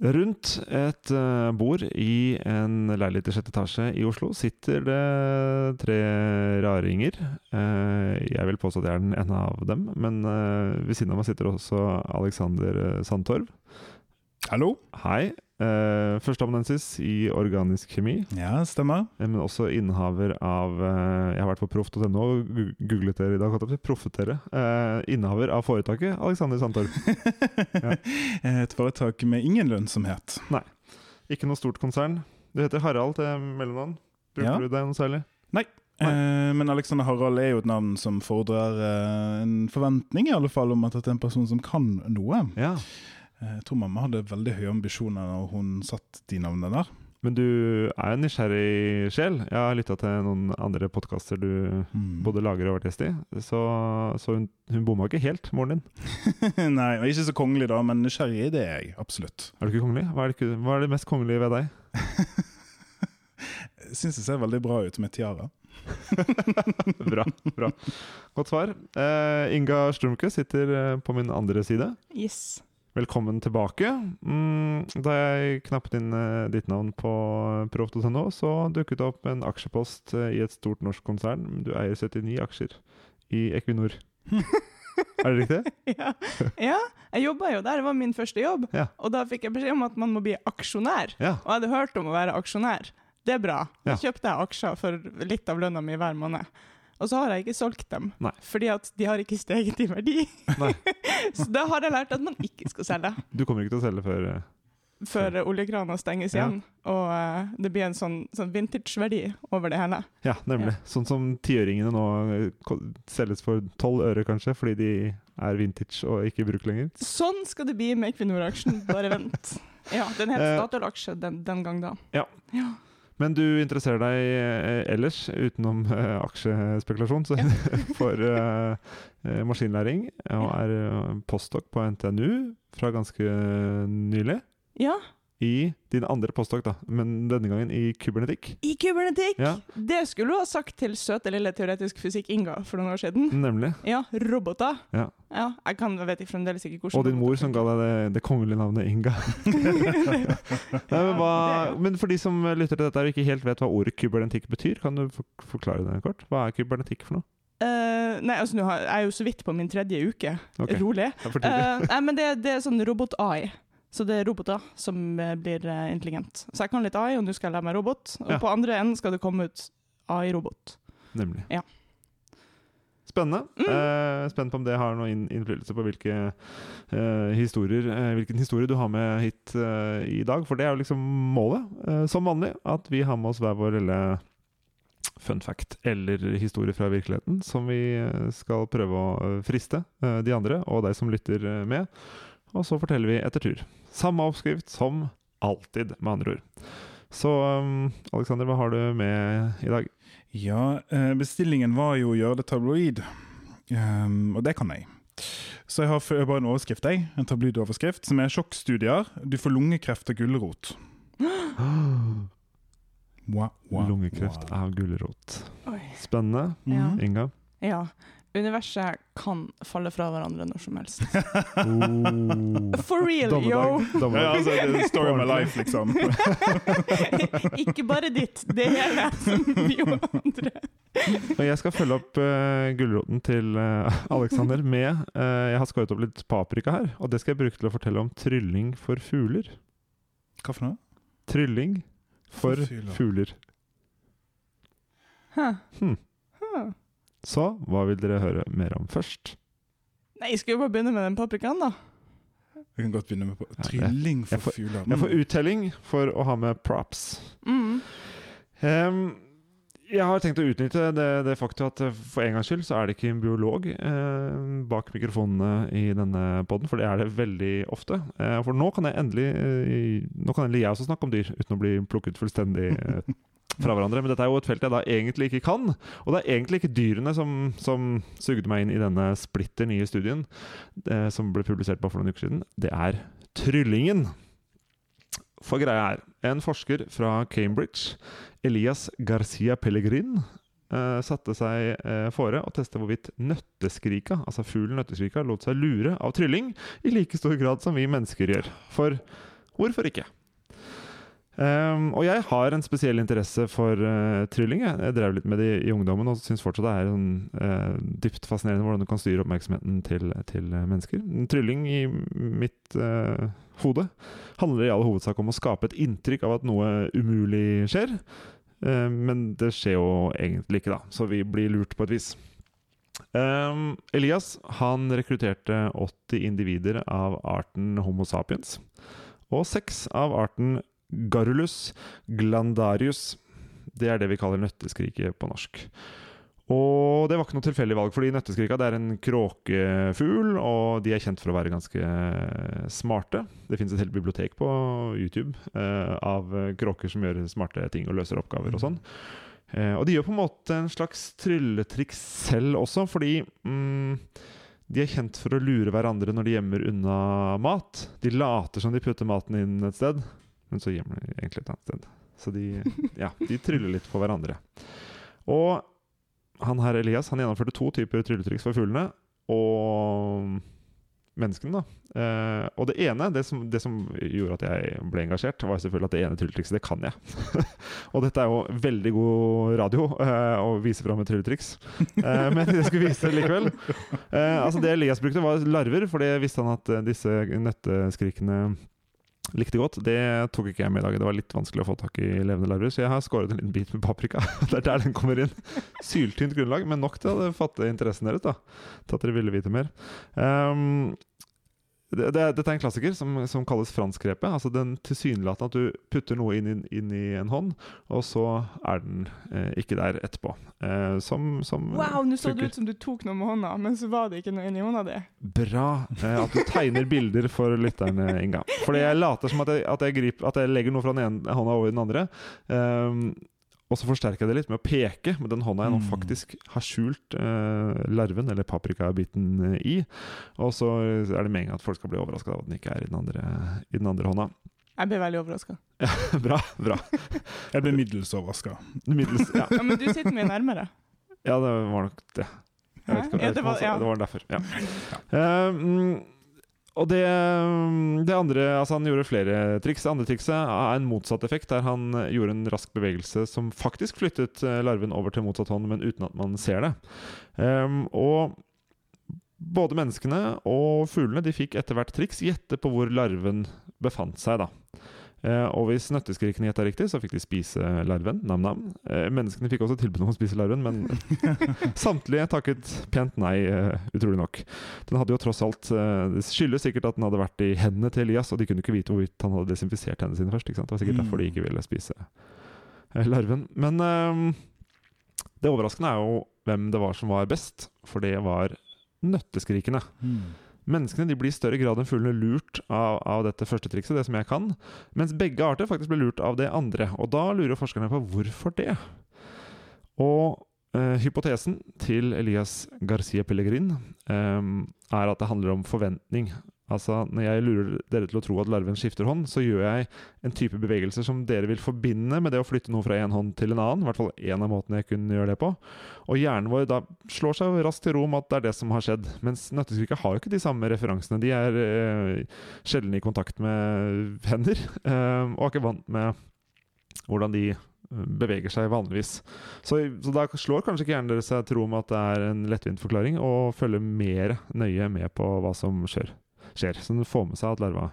Rundt et eh, bord i en leilighet i sjette etasje i Oslo sitter det tre raringer. Eh, jeg vil påstå at jeg er den ene av dem, men eh, ved siden av meg sitter også Alexander Sandtorv. Hallo? Hei. Uh, Førsteamanuensis i organisk kjemi, Ja, stemmer. eh, men også innehaver av uh, Jeg har vært på proff.no og googlet dere i dag. Proffet dere. Uh, innehaver av foretaket Alexander Sandtorv. Et foretak med ingen lønnsomhet. Nei. Ikke noe stort konsern. Du heter Harald til mellomnavn. Bruker Ja. du det noe særlig? Nei. Eh, men Alexander Harald er jo et navn som fordrer eh, en forventning i alle fall om at det er en person som kan noe. Ja. Eh, jeg tror mamma hadde veldig høye ambisjoner når hun satt de navnene der. Men du er en nysgjerrig sjel. Jeg har lytta til noen andre podkaster du Mm. både lager og har vært gjest i. Så, så hun, hun bomma ikke helt, moren din. Nei, og ikke så kongelig da, men nysgjerrig det er jeg. Absolutt. Er du ikke kongelig? Hva er det, hva er det mest kongelige ved deg? Jeg syns det ser veldig bra ut med tiara. Bra. bra. Godt svar. Uh, Inga Strumke sitter eh, på min andre side. Yes. Velkommen tilbake. Mm, da jeg knappet inn eh, ditt navn på proff.no, så dukket det opp en aksjepost eh, i et stort norsk konsern. Du eier 79 aksjer i Equinor. er det riktig? Ja. ja, jeg jobba jo der, det var min første jobb. Ja. Og da fikk jeg beskjed om at man må bli aksjonær. Ja. Og jeg hadde hørt om å være aksjonær. Det er bra. Da kjøpte jeg aksjer for litt av lønna mi hver måned. Og så har jeg ikke solgt dem, Nei. fordi at de har ikke steget i verdi. Så da har jeg lært at man ikke skal selge Du kommer ikke til å selge før uh, før oljekrana stenges Ja. igjen. Og uh, det blir en sånn, sånn vintage-verdi over det hele. Ja, nemlig. Sånn som tiøringene nå eh, selges for tolv øre, kanskje, fordi de er vintage og ikke i bruk lenger. Sånn skal det bli med Equinor-aksjen, bare vent. Ja, den het. Statoil-aksje den, den gang da. Ja. ja. Men du interesserer deg eh, ellers, utenom eh, aksjespekulasjon, så, for eh, maskinlæring, og er postdok postdoc på NTNU fra ganske nylig. Ja, I din andre postdok, da, men denne gangen i kybernetikk. i kybernetikk! Ja. Det skulle du ha sagt til søte lille teoretisk fysikk Inga for noen år siden. Nemlig. Ja, roboter. Ja. Ja, jeg, kan, jeg vet fremdeles ikke hvordan Og din mor som ga deg det, det kongelige navnet Inga. Nei, men, hva, men for de som lytter til dette og ikke helt vet hva ordet kybernetikk betyr, kan du forklare det kort? Hva er kybernetikk for noe? Uh, nei, altså nå har, jeg er jo så vidt på min tredje uke. Okay. Rolig. Eh, nei, men det, det er sånn robot-AI. Så det er roboter som eh, blir eh, intelligent. Så jeg kan litt AI, og nå skal jeg lære meg robot. Og Ja. på andre enden skal det komme ut AI-robot. Nemlig. Ja. Spennende. Mm. Eh, spent på om det har noen inn- innflytelse på hvilke eh, historier eh, hvilken historie du har med hit eh, i dag. For det er jo liksom målet, som vanlig, at vi har med oss hver vår lille fun fact eller historie fra virkeligheten som vi skal prøve å friste de andre og deg som lytter med. Og så forteller vi etter tur. Samme oppskrift som alltid, med andre ord. Så um, Alexander, hva har du med i dag? Ja, eh, bestillingen var jo å gjøre det tabloid. Um, og det kan jeg. Så jeg har bare en overskrift, jeg. En tabloidoverskrift, som er 'Sjokkstudier. Du får lungekreft av gulrot'. Wow, wow, Lungekreft wow. av gulrot. Spennende. Ja. -hmm. Inga? Ja. Universet kan falle fra hverandre når som helst. Oh. For real, yo! Dommedag. Ja, altså, det er story of my life, liksom. ikke bare ditt, det hele. Vi og andre. Og jeg skal følge opp uh, gulroten til uh, Alexander med uh, Jeg har skåret opp litt paprika her, og det skal jeg bruke til å fortelle om trylling for fugler. Hva for noe? Trylling for For fugler. Huh. Hmm. Så hva vil dere høre mer om først? Nei, skal vi bare begynne med den paprikaen, da? Jeg kan godt begynne med trylling for fugler. Jeg får uttelling for å ha med props. Mm. Ehm, jeg har tenkt å utnytte det, det faktum at eh, for en gangs skyld så er det ikke en biolog eh, bak mikrofonene i denne poden, for det er det veldig ofte. Eh, for nå kan endelig eh, Nå kan endelig jeg også snakke om dyr, uten å bli plukket fullstendig eh, fra hverandre. Men dette er jo et felt jeg da egentlig ikke kan. Og det er egentlig ikke dyrene som, som sugde meg inn i denne splitter nye studien eh, som ble publisert bare for noen uker siden. Det er tryllingen. For greia er, en forsker fra Cambridge, Elias Garcia Pellegrin, eh, satte seg eh, fore å teste hvorvidt nøtteskrika, altså fuglen nøtteskrika, lot seg lure av trylling i like stor grad som vi mennesker gjør. For Hvorfor ikke? Um, og jeg har en spesiell interesse for uh, trylling. Jeg. jeg drev litt med det i ungdommen og syns fortsatt det er sånn, uh, dypt fascinerende hvordan du kan styre oppmerksomheten til, til uh, mennesker. Trylling i mitt hode handler i all hovedsak om å skape et inntrykk av at noe umulig skjer. men det skjer jo egentlig ikke, da, så vi blir lurt på et vis. Um, Elias han rekrutterte 80 individer av arten Homo sapiens og seks av arten Garulus glandarius. Det er det vi kaller nøtteskriket på norsk. Og det var ikke noe tilfeldig valg, fordi nøtteskrika er en kråkefugl, og de er kjent for å være ganske smarte. Det fins et helt bibliotek på YouTube eh, av kråker som gjør smarte ting og løser oppgaver og sånn. Eh, og de gjør på en måte en slags trylletriks selv også, fordi mm, de er kjent for å lure hverandre når de gjemmer unna mat. De later som de putter maten inn et sted, men så gjemmer de egentlig et annet sted. Så de, ja, de tryller litt på hverandre. Og han her Elias han gjennomførte to typer trylletriks for fuglene. Og menneskene, da. Eh, og det ene, det som, det som, gjorde at jeg ble engasjert, var selvfølgelig at det ene trylletrikset, det kan jeg. og dette er jo veldig god radio eh, å vise fram et trylletriks. Eh, men jeg skulle vise det likevel. Eh, altså Det Elias brukte, var larver, for det visste han at disse nøtteskrikene likte godt. Det tok ikke jeg med i dag. Det var litt vanskelig å få tak i levende larver, så jeg har skåret en liten bit med paprika. Det er der den kommer inn. Syltynt grunnlag, men nok til å fatte interessen deres. da Til at dere ville vite mer. Um, det, det, dette er en klassiker som, som kalles franskrepet. Altså den tilsynelatende at du putter noe inn, inn, inn, i en hånd, og så er den eh, ikke der etterpå. Eh, som, som Wow, nå så det ut som du tok noe med hånda, men så var det ikke noe inni hånda di. Bra eh, at du tegner bilder for lytterne, Inga. Fordi jeg later som at jeg, at jeg, griper, at jeg legger noe fra den ene hånda over den andre. Um, og så forsterker jeg det litt med å peke med den hånda jeg nå mm. faktisk har skjult eh, larven, eller paprikabiten, eh, i. Og så er det meningen at folk skal bli overraska av at den ikke er i den andre, i den andre hånda. Jeg blir veldig overraska. Ja, bra. bra. jeg blir middels overraska. Middels, ja. ja. Men du sitter mye nærmere. Ja, det var nok det. Jeg vet ikke, jeg vet ikke, ja, det, var, derfor. Ja. Uh, og det, mm, det, andre Altså, han gjorde flere triks. Det andre trikset er en motsatt effekt, der han gjorde en rask bevegelse som faktisk flyttet eh, larven over til motsatt hånd, men uten at man ser det. Um, og både menneskene og fuglene de fikk etter hvert triks gjette på hvor larven befant seg. da og hvis nøtteskrikene gjetta riktig, så fikk de spise larven. Nam-nam. Eh, menneskene fikk også tilbud om å spise larven, men samtlige takket pent nei, eh, utrolig nok. Den hadde jo tross alt Det skyldes sikkert at den hadde vært i hendene til Elias, og de kunne ikke vite hvorvidt han hadde desinfisert hendene sine først. Det var sikkert derfor de ikke ville spise larven. Men det overraskende er jo hvem det var som var best, for det var nøtteskrikene. Mm. Menneskene de blir i større grad enn fuglene lurt av, av, dette første trikset, det som jeg kan, mens begge arter faktisk blir lurt av det andre. Og da lurer forskerne på hvorfor det. Og eh, hypotesen til Elias Garcia Pellegrin eh, er at det handler om forventning. Altså, Når jeg lurer dere til å tro at larven skifter hånd, så gjør jeg en type bevegelser som dere vil forbinde med det å flytte noe fra en hånd til en annen. I hvert fall én av måtene jeg kunne gjøre det på. Og hjernen vår da slår seg raskt til ro med at det er det som har skjedd. Mens nøtteskriket har jo ikke de samme referansene. De er eh, sjelden i kontakt med hender, eh, og er ikke vant med hvordan de eh, beveger seg vanligvis. Så, så, da slår kanskje ikke hjernen deres seg til ro med at det er en lettvint forklaring, og følger mer nøye med på hva som skjer skjer. Så den får med seg at larva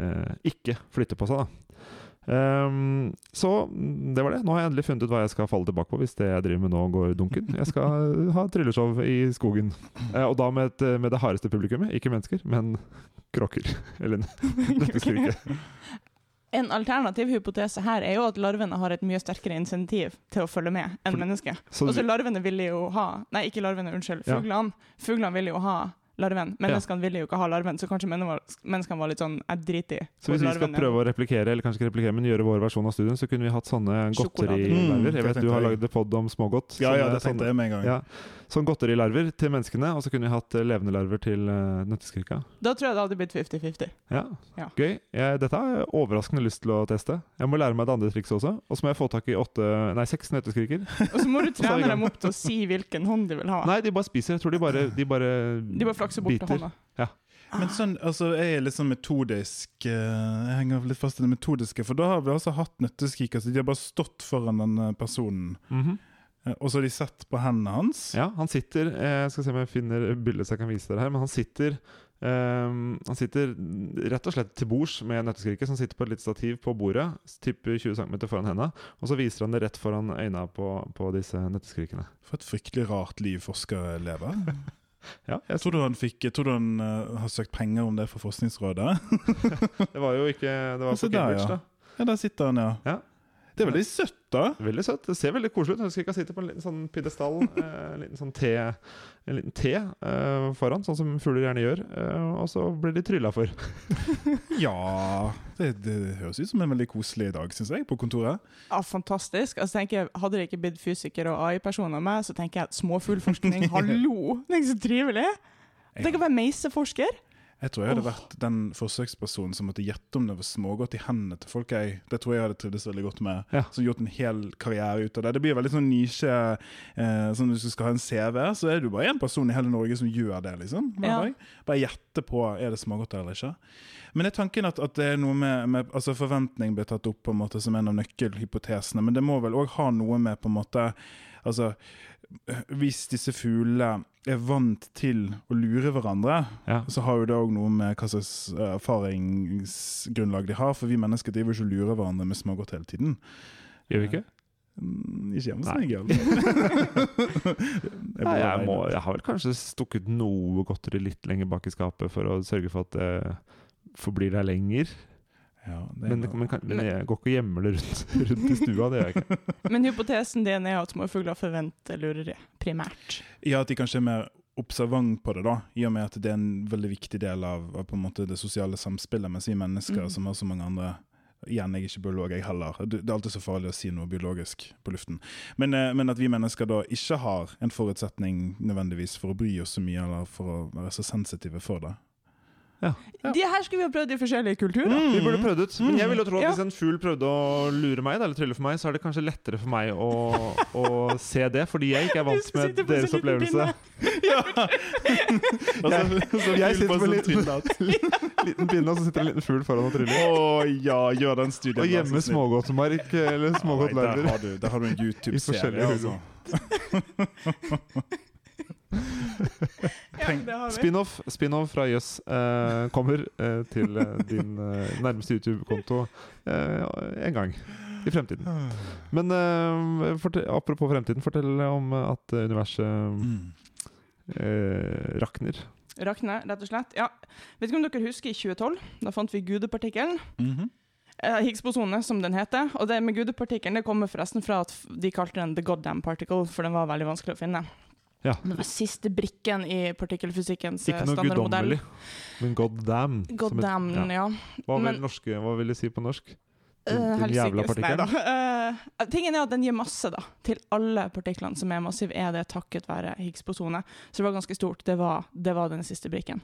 eh, ikke flytter på seg. da. Um, så det var det. Nå har jeg endelig funnet ut hva jeg skal falle tilbake på hvis det jeg driver med nå går dunken. Jeg skal ha trylleshow i skogen. Uh, og da med, et, med, det hardeste publikummet. Ikke mennesker, men kråker. Eller dette skriket. En alternativ hypotese her er jo at larvene har et mye sterkere insentiv til å følge med enn mennesket. så larvene ville jo ha Nei, ikke larvene, unnskyld. Fuglene. Ja. Fuglene ville jo ha larven. Menneskene ja. ville jo ikke ha larven, så kanskje menneskene var litt sånn jeg driter i Så hvis vi skal prøve å replikere, eller kanskje ikke replikere, men gjøre vår versjon av studien, så kunne vi hatt sånne godterilarver. Jeg vet du har lagd pod om smågodt. Ja, ja, det tenkte jeg med en gang. Ja sånn godterilarver til menneskene, og så kunne vi hatt eh, levende larver til uh, nøtteskrika. Da tror jeg det hadde blitt 50-50. Ja. ja. Gøy. Jeg, dette har jeg overraskende lyst til å teste. Jeg må lære meg det andre trikset også. Og så må jeg få tak i åtte, nei, seks nøtteskriker. og så må du trene dem opp til å si hvilken hånd de vil ha. Nei, de bare spiser. Jeg tror de bare De bare, de bare flakser bort til hånda. Ja. Men sånn, altså, jeg er litt sånn metodisk uh, Jeg henger litt fast i det metodiske, for da har vi altså hatt nøtteskrik. Altså, de har bare stått foran den personen. Mm -hmm. Og så har de sett på hendene hans. Ja, han sitter Jeg skal se om jeg finner bildet så jeg kan vise dere her. Men han sitter Um, han sitter rett og slett til bords med nøtteskriket, som sitter på et litt stativ på bordet. Tipper 20 cm foran henda. Og så viser han det rett foran øynene på, på disse nøtteskrikene. For et fryktelig rart liv forskere lever. ja, jeg tror du han, fikk, tror du han uh, har søkt penger om det fra Forskningsrådet? det var jo ikke Det var på Cambridge, da. Ja, der sitter han, ja. ja. Det er veldig søtt, da. Veldig søtt. Det ser veldig koselig ut. Jeg husker ikke sitte på en liten sånn pidestall, eh, en liten sånn te, en liten te uh, foran, sånn som fugler gjerne gjør. Uh, og så blir de trylla for. ja det, det, høres ut som en veldig koselig dag, syns jeg, på kontoret. Ja, Fantastisk. Altså, tenker jeg, hadde det ikke blitt fysiker og AI-person av meg, så tenker jeg småfuglforskning, hallo! Det er ikke så trivelig. Tenk å være meiseforsker. Jeg tror jeg hadde vært den forsøkspersonen som måtte gjette om det var smågodt i hendene til folk. Jeg, det tror jeg hadde trivdes veldig godt med. Ja. Som gjort en hel karriere ut av det. Det blir veldig sånn nisje. Eh, sånn Hvis du skal ha en CV, så er du bare én person i hele Norge som gjør det. liksom. Ja. Bare gjette på er det smågodt eller ikke. Men er tanken at, at det er noe med, med altså Forventning blir tatt opp på en måte som en av nøkkelhypotesene, men det må vel òg ha noe med på en måte altså hvis disse fuglene er vant til å lure hverandre, ja. så har jo det òg noe med hva slags eh, erfaringsgrunnlag de har. For vi mennesker driver ikke og lurer hverandre med smågodt hele tiden. Gjør vi ikke? Mm, ikke hjemme hos meg, jeg, jeg, må, jeg har vel kanskje stukket noe godteri litt lenger bak i skapet for å sørge for at det forblir der lenger. Ja, men, men, men, jeg går ikke og gjemmer det rundt, rundt, i stua. det gjør jeg ikke. Men hypotesen din er at småfugler forventer lureri, primært? Ja, at de kanskje er mer observant på det, da, i og med at det er en veldig viktig del av, av på en måte det sosiale samspillet med sine mennesker, mm. som har så mange andre Igjen, jeg er ikke biolog, jeg heller. Det er alltid så farlig å si noe biologisk på luften. Men, eh, men, at vi mennesker da ikke har en forutsetning nødvendigvis for å bry oss så mye, eller for å være så sensitive for det. Ja. De her skulle vi ha prøvd i forskjellige kulturer. Mm. Vi burde prøvd ut. Men jeg vil jo tro at hvis en fugl prøvde å lure meg, eller trylle for meg, så er det kanskje lettere for meg å, å se det, fordi jeg ikke er vant med deres opplevelse. Ja. jeg, jeg sitter med en liten, liten pinne, og så sitter en liten fugl foran og tryller. Oh, ja, gjør den studien. Og gjemme smågodtmark eller smågodtlarver. Der, der, har du en YouTube-serie. Altså. ja, Spin-off spin fra Jøss yes, uh, kommer uh, til uh, din nærmeste YouTube-konto en gang i fremtiden. Men apropos fremtiden, fortell om at universet mm. rakner. Rakner, rett og slett. Ja. Vet ikke om dere husker i 2012? Da fant vi gudepartikkelen. Mm -hmm. Higgs-bosone, som den heter. Og det med gudepartikkelen det kommer forresten fra at de kalte den the goddamn particle, for den var veldig vanskelig å finne. Ja. Det var siste brikken i partikkelfysikkens standardmodell. Ikke noe guddommelig, men god damn. God damn, ja. Hva, vil norske, hva vil de si på norsk? Den, uh, jævla partikkelen? Uh, tingen er at den gir masse da, til alle partiklene som er massive, er det takket være Higgs-bosone. Så det var ganske stort. Det var, det var den siste brikken.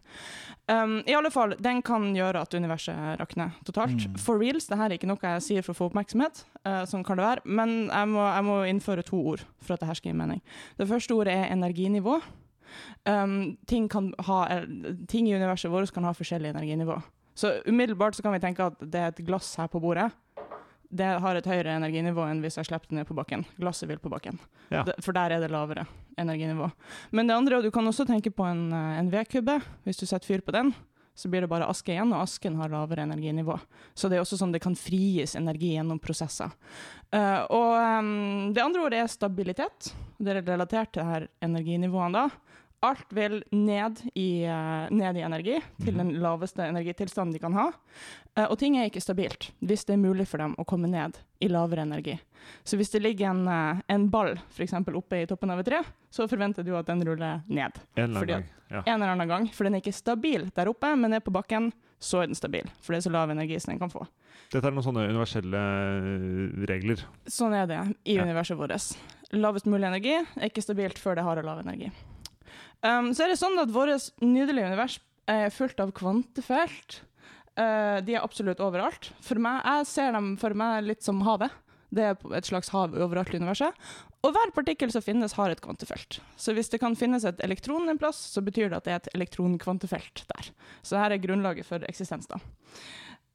Um, I alle fall, den kan gjøre at universet rakner totalt. Mm. For reals, det her er ikke noe jeg sier for å få oppmerksomhet, uh, sånn kan det være, men jeg må, jeg må, innføre to ord for at det her skal gi mening. Det første ordet er energinivå. Um, ting, ha, ting, i universet vårt kan ha forskjellig energinivå. Så umiddelbart så kan vi tenke at det er et glass her på bordet det har et høyere energinivå enn hvis jeg slipper det ned på bakken. Glasset vil på bakken. Ja. for der er det lavere energinivå. Men det andre, og du kan også tenke på en, eh, en vedkubbe. Hvis du setter fyr på den, så blir det bare aske igjen, og asken har lavere energinivå. Så det er også sånn det kan frigis energi gjennom prosesser. Uh, og um, det andre ordet er stabilitet. Det er relatert til her energinivåene da. Alt vil ned i, uh, ned i energi, til mhm. den laveste energitilstanden de kan ha. Uh, og ting er ikke stabilt hvis det er mulig for dem å komme ned i lavere energi. Så hvis det ligger en, uh, en ball f.eks. oppe i toppen av et tre, så forventer du at den ruller ned. En eller, gang, ja. en eller annen gang. For den er ikke stabil der oppe, men ned på bakken så er den stabil. For det er så lav energi som den kan få. Dette er noen sånne universelle regler? Sånn er det i ja. universet vårt. Lavest mulig energi er ikke stabilt før det har lav energi. Um, så er det sånn at vårt nydelige univers er fullt av kvantefelt. Uh, de er absolutt overalt. For meg, Jeg ser dem for meg litt som havet. Det er et slags hav overalt i universet. Og hver partikkel som finnes, har et kvantefelt. Så hvis det kan finnes et elektron en plass, så betyr det at det er et elektronkvantefelt der. Så her er grunnlaget for eksistens, da.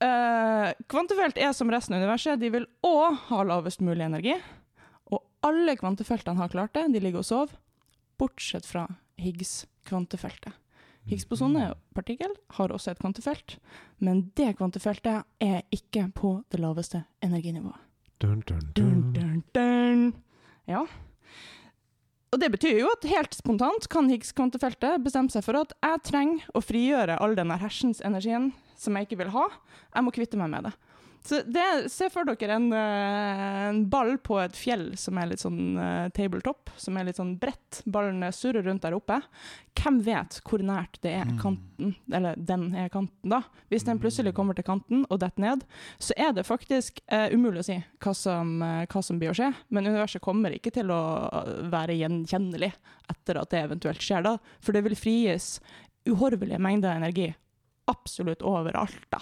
Uh, kvantefelt er som resten av universet, de vil òg ha lavest mulig energi. Og alle kvantefeltene har klart det, de ligger og sover, bortsett fra Higgs-kvantefeltet. Higgs-bosonen partikkel har også et kvantefelt, men det kvantefeltet er ikke på det laveste energinivået. Dun, dun, dun. Ja. Og det betyr jo at helt spontant kan Higgs-kvantefeltet bestemme seg for at jeg trenger å frigjøre all denne hersens-energien som jeg ikke vil ha. Jeg må kvitte meg med det. Så det, Se for dere en, uh, en, ball på et fjell som er litt sånn uh, tabletop, som er litt sånn bredt. Ballen surrer rundt der oppe. Hvem vet hvor nært det er mm. kanten, eller den er kanten, da? Hvis den plutselig kommer til kanten og detter ned, så er det faktisk uh, umulig å si hva som, hva som, blir å skje. Men universet kommer ikke til å være gjenkjennelig etter at det eventuelt skjer, da. For det vil frigis uhorvelige mengder energi absolutt overalt, da.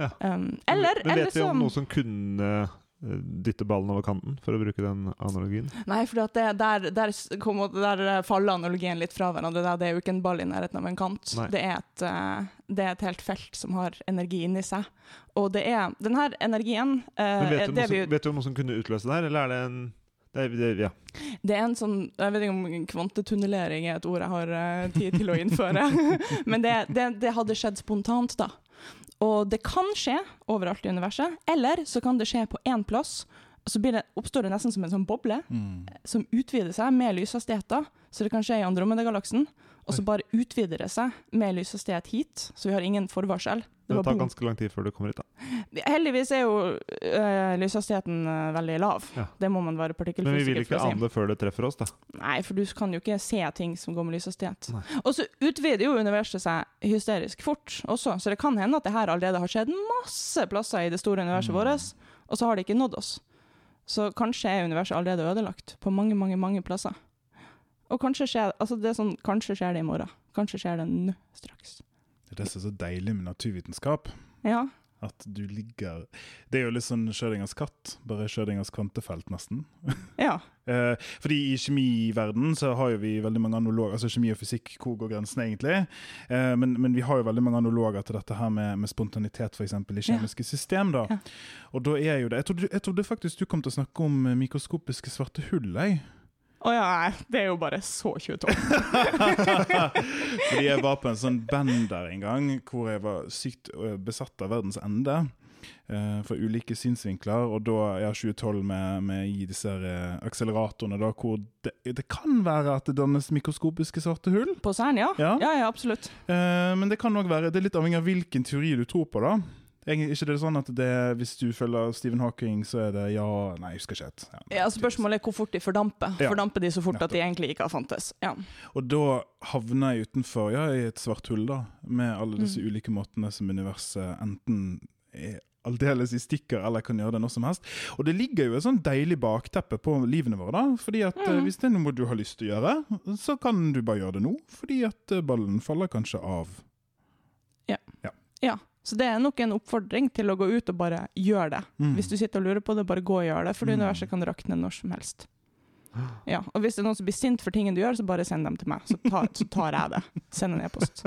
Ja. Um, eller, men, vet vi om noe som kunne eh, dytte ballen over kanten, for å bruke den analogien? Nei, for der, der, kom, der, faller analogien litt fra hverandre. Det er jo ikke en ball i nærheten av en kant. Det er, et, eh, det er, et, helt felt som har energi inni seg. Og det er denne energien Men vet, du som, vi, vet, du om noe som kunne utløse det her, eller er det en det det, ja. det er en sånn Jeg vet ikke om kvantetunnelering er et ord jeg har uh, tid til å innføre. Men det, det, det, hadde skjedd spontant, da. Og det kan skje overalt i universet, eller så kan det skje på én plass. Så det, oppstår det nesten som en sånn boble mm. som utvider seg med lyshastigheter. Så det kan skje i Andromeda-galaksen. Og så bare utvider det seg med lyshastighet hit, så vi har ingen forvarsel. Det, det tar ganske lang tid før du kommer hit, da. Heldigvis er jo øh, lyshastigheten øh, veldig lav. Ja. Det må man være partikkelfysiker for å si. Men vi vil ikke ane det før det treffer oss, da? Nei, for du kan jo ikke se ting som går med lyshastighet. Og så utvider jo universet seg hysterisk fort også, så det kan hende at det her allerede har skjedd masse plasser i det store universet mm. vårt, og så har det ikke nådd oss. Så kanskje er universet allerede ødelagt på mange, mange, mange plasser. Og kanskje skjer, altså det sånn, kanskje skjer det i morgen. Kanskje skjer det nå straks. Det er det som er så deilig med naturvitenskap. Ja. At du ligger Det er jo litt sånn Schrødingers katt, bare Schrødingers kvantefelt, nesten. Ja. eh, fordi i kjemiverdenen så har jo vi veldig mange analoger, altså kjemi og fysikk, hvor går grensene egentlig? Eh, men, men, vi har jo veldig mange analoger til dette her med, med spontanitet, f.eks. i kjemiske ja. system. da. Ja. Og da er jo det jeg trodde, jeg trodde, faktisk du kom til å snakke om mikroskopiske svarte hull. jeg. Å oh, ja, nei. Det er jo bare så 22. Fordi jeg var på en sånn bender en gang hvor jeg var sykt besatt av verdens ende. Uh, for ulike synsvinkler, og da ja, 2012 med, med i disse uh, akseleratorene, da, hvor det, det, kan være at det dannes mikroskopiske svarte hull. På CERN, ja. Ja, ja, ja absolutt. Uh, men det kan òg være Det er litt avhengig av hvilken teori du tror på, da. Er ikke det sånn at det, hvis du følger Stephen Hawking, så er det ja Nei, jeg husker ikke helt. Ja, ja, spørsmålet er hvor fort de fordamper. Ja. Fordamper de så fort Nettopp. at de egentlig ikke har fantes? Ja. Og da havner jeg utenfor ja, i et svart hull, da, med alle disse mm. ulike måtene som universet enten er aldeles i stikker eller kan gjøre det når som helst. Og det ligger jo et sånn deilig bakteppe på livene våre. da, fordi at mm. Hvis det er noe du har lyst til å gjøre, så kan du bare gjøre det nå. Fordi at eh, ballen faller kanskje av. Ja. ja. ja. Så det er nok en oppfordring til å gå ut og bare gjøre det. Mm. Hvis du sitter og lurer på det, bare gå og gjør det, for mm. universet kan rakne når som helst. Ja, og hvis det er noen som blir sint for tingene du gjør, så bare send dem til meg. Så tar, så tar jeg det. Send en e-post.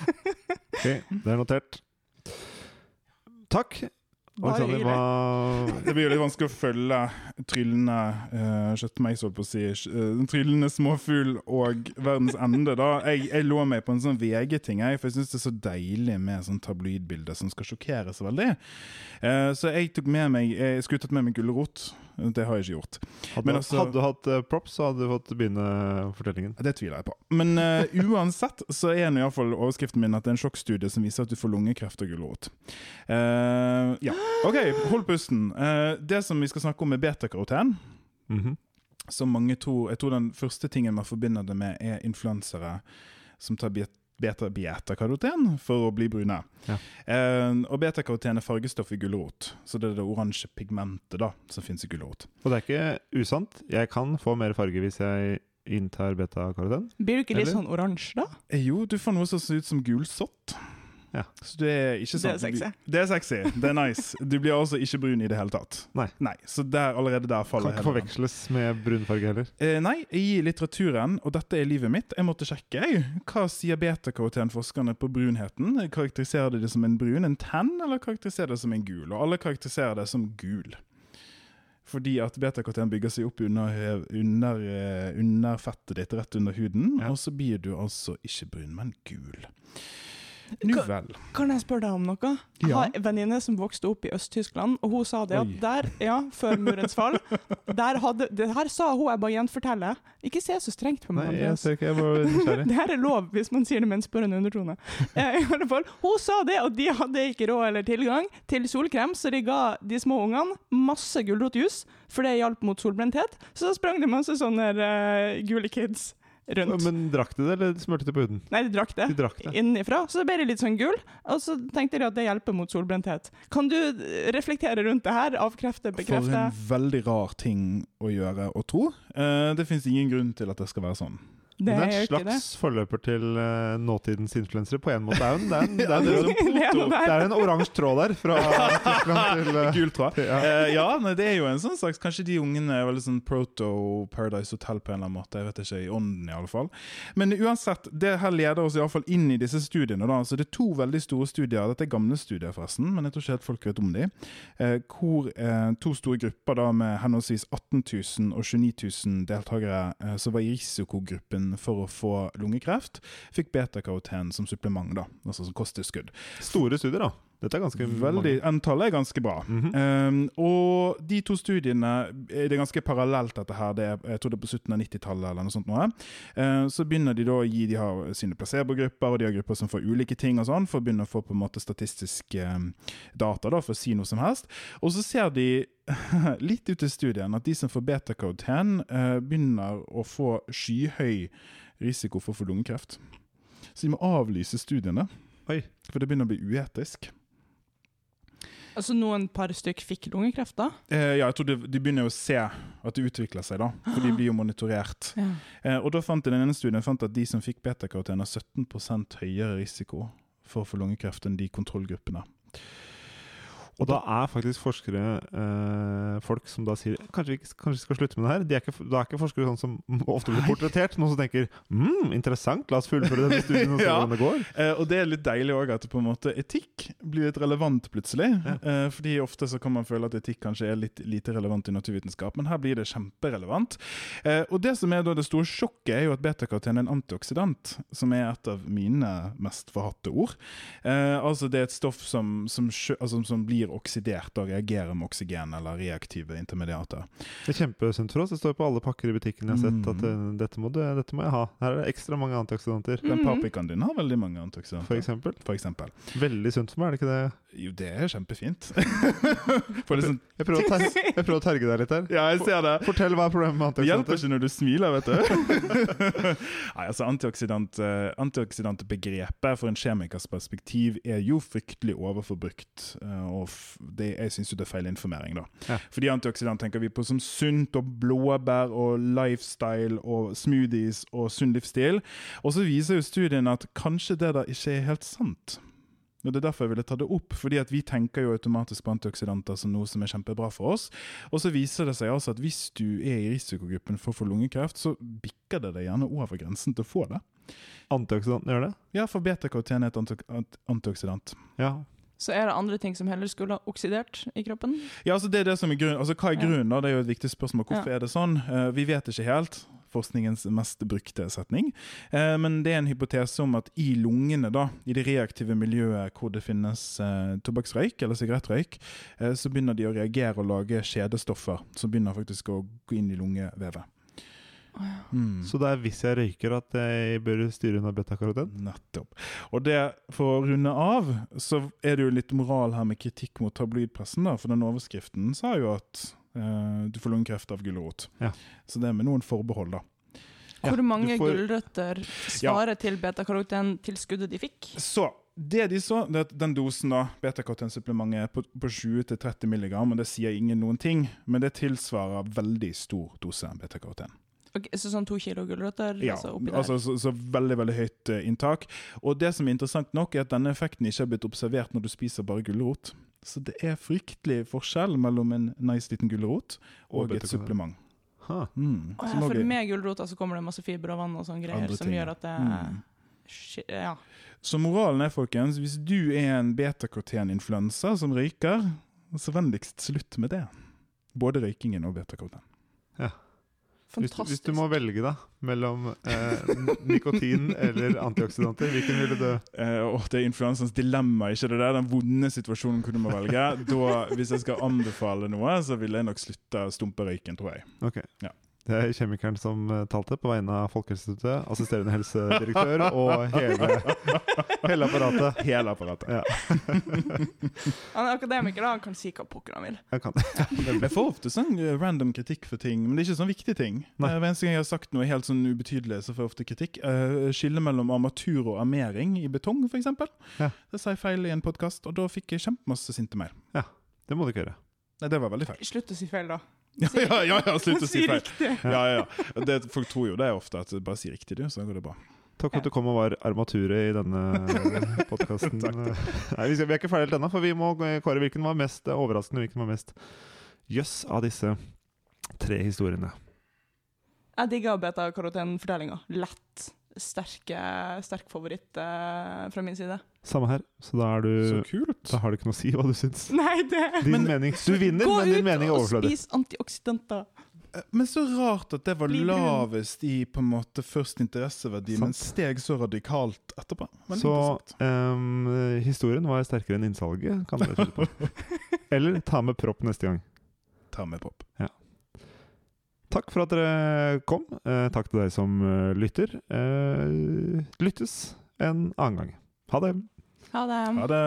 ok, det er notert. Takk. Alexander, hva Det blir jo litt vanskelig å følge tryllende uh, kjøttmeis, på å si. Uh, tryllende småfugl og verdens ende. da. Jeg, jeg lå meg på en sånn VG-ting, for jeg syns det er så deilig med sånn tabloidbilder som skal sjokkere så veldig. Uh, så jeg tok med meg Jeg skulle tatt med meg gulrot. Det har jeg ikke gjort. Hadde, altså, hadde du hatt uh, props, så hadde du fått begynne fortellingen. Det tviler jeg på. Men uh, uansett så er nå iallfall overskriften min at det er en sjokkstudie som viser at du får lungekreft og gulrot. Uh, ja. OK, hold pusten. det som vi skal snakke om, er betakaroten. Mm -hmm. Som mange tror Jeg tror den første tingen man forbinder det med, er influensere som tar beta-karoten for å bli brune. Ja. Eh, og beta-karoten er fargestoff i gulrot, så det er det oransje pigmentet da, som fins i gulrot. Og det er ikke usant. Jeg kan få mer farge hvis jeg inntar beta-karoten. Blir du ikke litt sånn oransje, da? Eh, jo, du får noe som ser ut som gulsott. Ja. Så det er ikke Det er sexy. Det er sexy. Det er nice. Du blir altså ikke brun i det hele tatt. Nei. Så der, allerede der Kan faller ikke hele den. forveksles med brunfarge heller. Eh, nei, i litteraturen, og dette er livet mitt, jeg måtte sjekke jeg, hva sier beta-karotenforskerne på brunheten. Karakteriserer de det som en brun, en tenn, eller karakteriserer de det som en gul? Og alle karakteriserer det som gul. Fordi at beta-karoten bygger seg opp under, under, eh, under fettet ditt, rett under huden, Ja. og så blir du altså ikke brun, men gul. Nu vel. Kan jeg spørre deg om noe? Jeg har en venninne som vokste opp i Øst-Tyskland, og hun sa det Oi. at der, ja, før murens fall der hadde, Det her sa hun, jeg bare gjenforteller. Ikke se så strengt på meg, Nei, jeg ser ikke, jeg var nysgjerrig. Det her er lov hvis man sier det med en spørrende undertone. Eh, i alle fall, hun sa det, og de hadde ikke råd eller tilgang til solkrem, så de ga de små ungene masse gulrotjus, for det hjalp mot solbrenthet. Så da sprang det masse sånne uh, gule kids rundt. Men drakk de det, eller smurte de på huden? Nei, de drakk det. De drakk det. Innifra. så ble det litt sånn gul, og så tenkte de at det hjelper mot solbrenthet. Kan du reflektere rundt det her? Avkrefte, bekrefte? For er en veldig rar ting å gjøre og tro. Eh, det fins ingen grunn til at det skal være sånn. Det er en slags forløper til uh, nåtidens influensere på en måte. Det er en, det er en, det er en, det er en oransje tråd der, fra Tyskland til uh, Gul tråd. Ja. uh, ja, nei, det er jo en sånn slags Kanskje de ungene er veldig sånn proto Paradise Hotel på en eller annen måte. Jeg vet ikke, i ånden i alle fall. Men uansett, det her leder oss i alle fall inn i disse studiene. da, så Det er to veldig store studier. Dette er gamle studier, forresten, men jeg tror ikke helt folk vet om de. Eh, hvor eh, to store grupper da med henholdsvis 18 000 og 29 000 deltakere eh, som var i risikogruppen for å få lungekreft, fikk beta-karoten som supplement, da, altså som kosttilskudd. Store studier, da. Dette er ganske Veldig, Antallet er ganske bra. Mhm. Um, og de to studiene Det er ganske parallelt, dette her. Det er, jeg tror det er på slutten av 90-tallet eller noe sånt. Noe. Uh, så begynner de da å gi De har sine placebogrupper, og de har grupper som får ulike ting og sånn, for å begynne å få på en måte statistisk um, data da, for å si noe som helst. Og så ser de litt ut i studien at de som får beta-karoten, uh, begynner å få skyhøy risiko for å få lungekreft. Så de må avlyse studiene, Oi. for det begynner å bli uetisk. Altså Noen par stykk fikk lungekreft, da? Eh, ja, jeg tror de, de begynner å se at det utvikler seg, da. For de blir jo monitorert. Ja. Eh, og da fant jeg den ene studien fant at de som fikk beta-karoten, har 17 høyere risiko for å få lungekreft enn de kontrollgruppene. Og da er faktisk forskere eh, folk som da sier kanskje vi kanskje skal slutte med det her. De er ikke, da er ikke forskere sånn som ofte blir portrettert. Noen som tenker mm, interessant, la oss fullføre denne studien og se Ja. hvordan det går. Eh, og det er litt deilig òg at på en måte etikk blir litt relevant plutselig. Ja. Eh, fordi ofte så kan man føle at etikk kanskje er litt lite relevant i naturvitenskap, men her blir det kjemperelevant. Eh, og det som er da det store sjokket, er jo at betakaroten er en antioksidant, som er et av mine mest forhatte ord. Eh, altså det er et stoff som, som, altså, som blir oksidert og reagerer med oksygen eller reaktive intermediater. Det er kjempesunt for oss. Det står på alle pakker i butikken jeg har sett Mm. at eh, dette, må du, dette må jeg ha. Her er det ekstra mange antioksidanter, Den Mhm. paprikaen din har veldig mange antioksidanter. for eksempel. For eksempel. Veldig sunt for meg, er det ikke det? Jo, det er kjempefint. For liksom, Jeg prøver å, ter jeg prøver å terge deg litt her. ja, jeg ser det. Fortell hva er problemet med antioksidanter. hjelper ikke når du smiler, vet du. Nei, altså Antioksidant, eh, Antioksidantbegrepet for en kjemikers perspektiv er jo fryktelig overforbrukt. eh, og det, jeg syns det er feil informering, da. Ja. Fordi antioksidant tenker vi på som sunt og blåbær og lifestyle og smoothies og sunn livsstil. Og så viser jo studien at kanskje det da ikke er helt sant. Og Det er derfor jeg ville ta det opp, fordi at vi tenker jo automatisk på antioksidanter som noe som er kjempebra for oss. Og så viser det seg altså at hvis du er i risikogruppen for å få lungekreft, så bikker det deg gjerne over grensen til å få det. Antioksidanten gjør det? Ja, for beta-karoten er et antioksidant. Ja. Så er det andre ting som heller skulle ha oksidert i kroppen? Ja, altså det er det som er grunnen. Altså Hva er grunnen? da? Det er jo et viktig spørsmål. Hvorfor Ja. er det sånn? Eh, vi vet ikke helt. Forskningens mest brukte setning. Eh, men det er en hypotese om at i lungene, da, i det reaktive miljøet hvor det finnes eh, tobakksrøyk eller sigarettrøyk, så begynner de å reagere og lage kjedestoffer som begynner faktisk å gå inn i lungevevet. Mm. Så det er hvis jeg røyker at jeg bør styre unna betakaroten? Nettopp. Og det, for å runde av, så er det jo litt moral her med kritikk mot tabloidpressen. da, For den overskriften sa jo at eh, du får lungekreft av gulrot. Ja. Så det er med noen forbehold, da. Ja, Hvor mange du får- gulrøtter svarer til betakaroten-tilskuddet de fikk? Så det de så, det er at den dosen da, beta-karotensupplementet er på, på 20-30 mg, og det sier ingen noen ting, men det tilsvarer veldig stor dose beta-karoten. Okay, så sånn to kilo gulrøtter? Ja, altså, altså så, så, veldig veldig høyt uh, inntak. Og det som er interessant nok, er at denne effekten ikke har blitt observert når du spiser bare gulrot. Så det er fryktelig forskjell mellom en nice liten gulrot og, og et supplement. Mm, oh, ja, for med gulrota så kommer det masse fiber og vann og sånne greier som gjør at det mm. ja. Så moralen er, folkens, hvis du er en betakaroteninfluensa som røyker, så vennligst slutt med det. Både røykingen og betakaroten. Ja. Hvis, hvis, du må velge da, mellom eh, nikotin eller antioksidanter, hvilken ville du eh, oh, Det er influensens dilemma, ikke det der? Den vonde situasjonen hvor du må velge. Da, hvis jeg skal anbefale noe, så vil jeg nok slutte å stumpe røyken, tror jeg. Okay. Ja. Det er kjemikeren som eh, talte på vegne av Folkehelseinstituttet, assisterende helsedirektør og hele, hele apparatet. Hele apparatet. Ja. han er akademiker, da. Han kan si hva pokker han vil. Jeg, kan. jeg får ofte sånn eh, random kritikk for ting, men det er ikke sånn viktige ting. Nei. Hver eneste gang jeg har sagt noe helt sånn ubetydelig, så får jeg ofte kritikk. Skille mellom armatur og armering i betong, f.eks. Ja. Det sa jeg feil i en podkast, og da fikk jeg kjempemasse sinte mail. Ja, det må du ikke gjøre. Nei, det var veldig feil. Slutt å si feil, da. Ja, ja, ja, ja slutt å si feil. Ja, ja, ja. Det, folk tror jo det er ofte at bare si riktig, du, så går det bra. Takk for at du kom og var armaturet i denne podkasten. vi er ikke ferdig helt ennå, for vi må kåre hvilken var mest overraskende, hvilken var mest jøss av disse tre historiene. Jeg digger beta-karotenfortellinga. Lett sterke, sterk favoritt uh, fra min side. Samme her. Så da er du Så kult. Da har du ikke noe å si hva du syns. Nei, det Din men, mening Du vinner, men din mening er overflødig. Gå ut og spis antioksidanter. Eh, men så rart at det var lavest i på en måte først interesseverdi, Sant. men steg så radikalt etterpå. Men så um, historien var sterkere enn innsalget, kan dere tro på. Eller ta med propp neste gang. Ta med propp. Takk for at dere kom. Eh, takk til deg som uh, lytter. Eh, lyttes en annen gang. Ha det. Ha det. Ha det.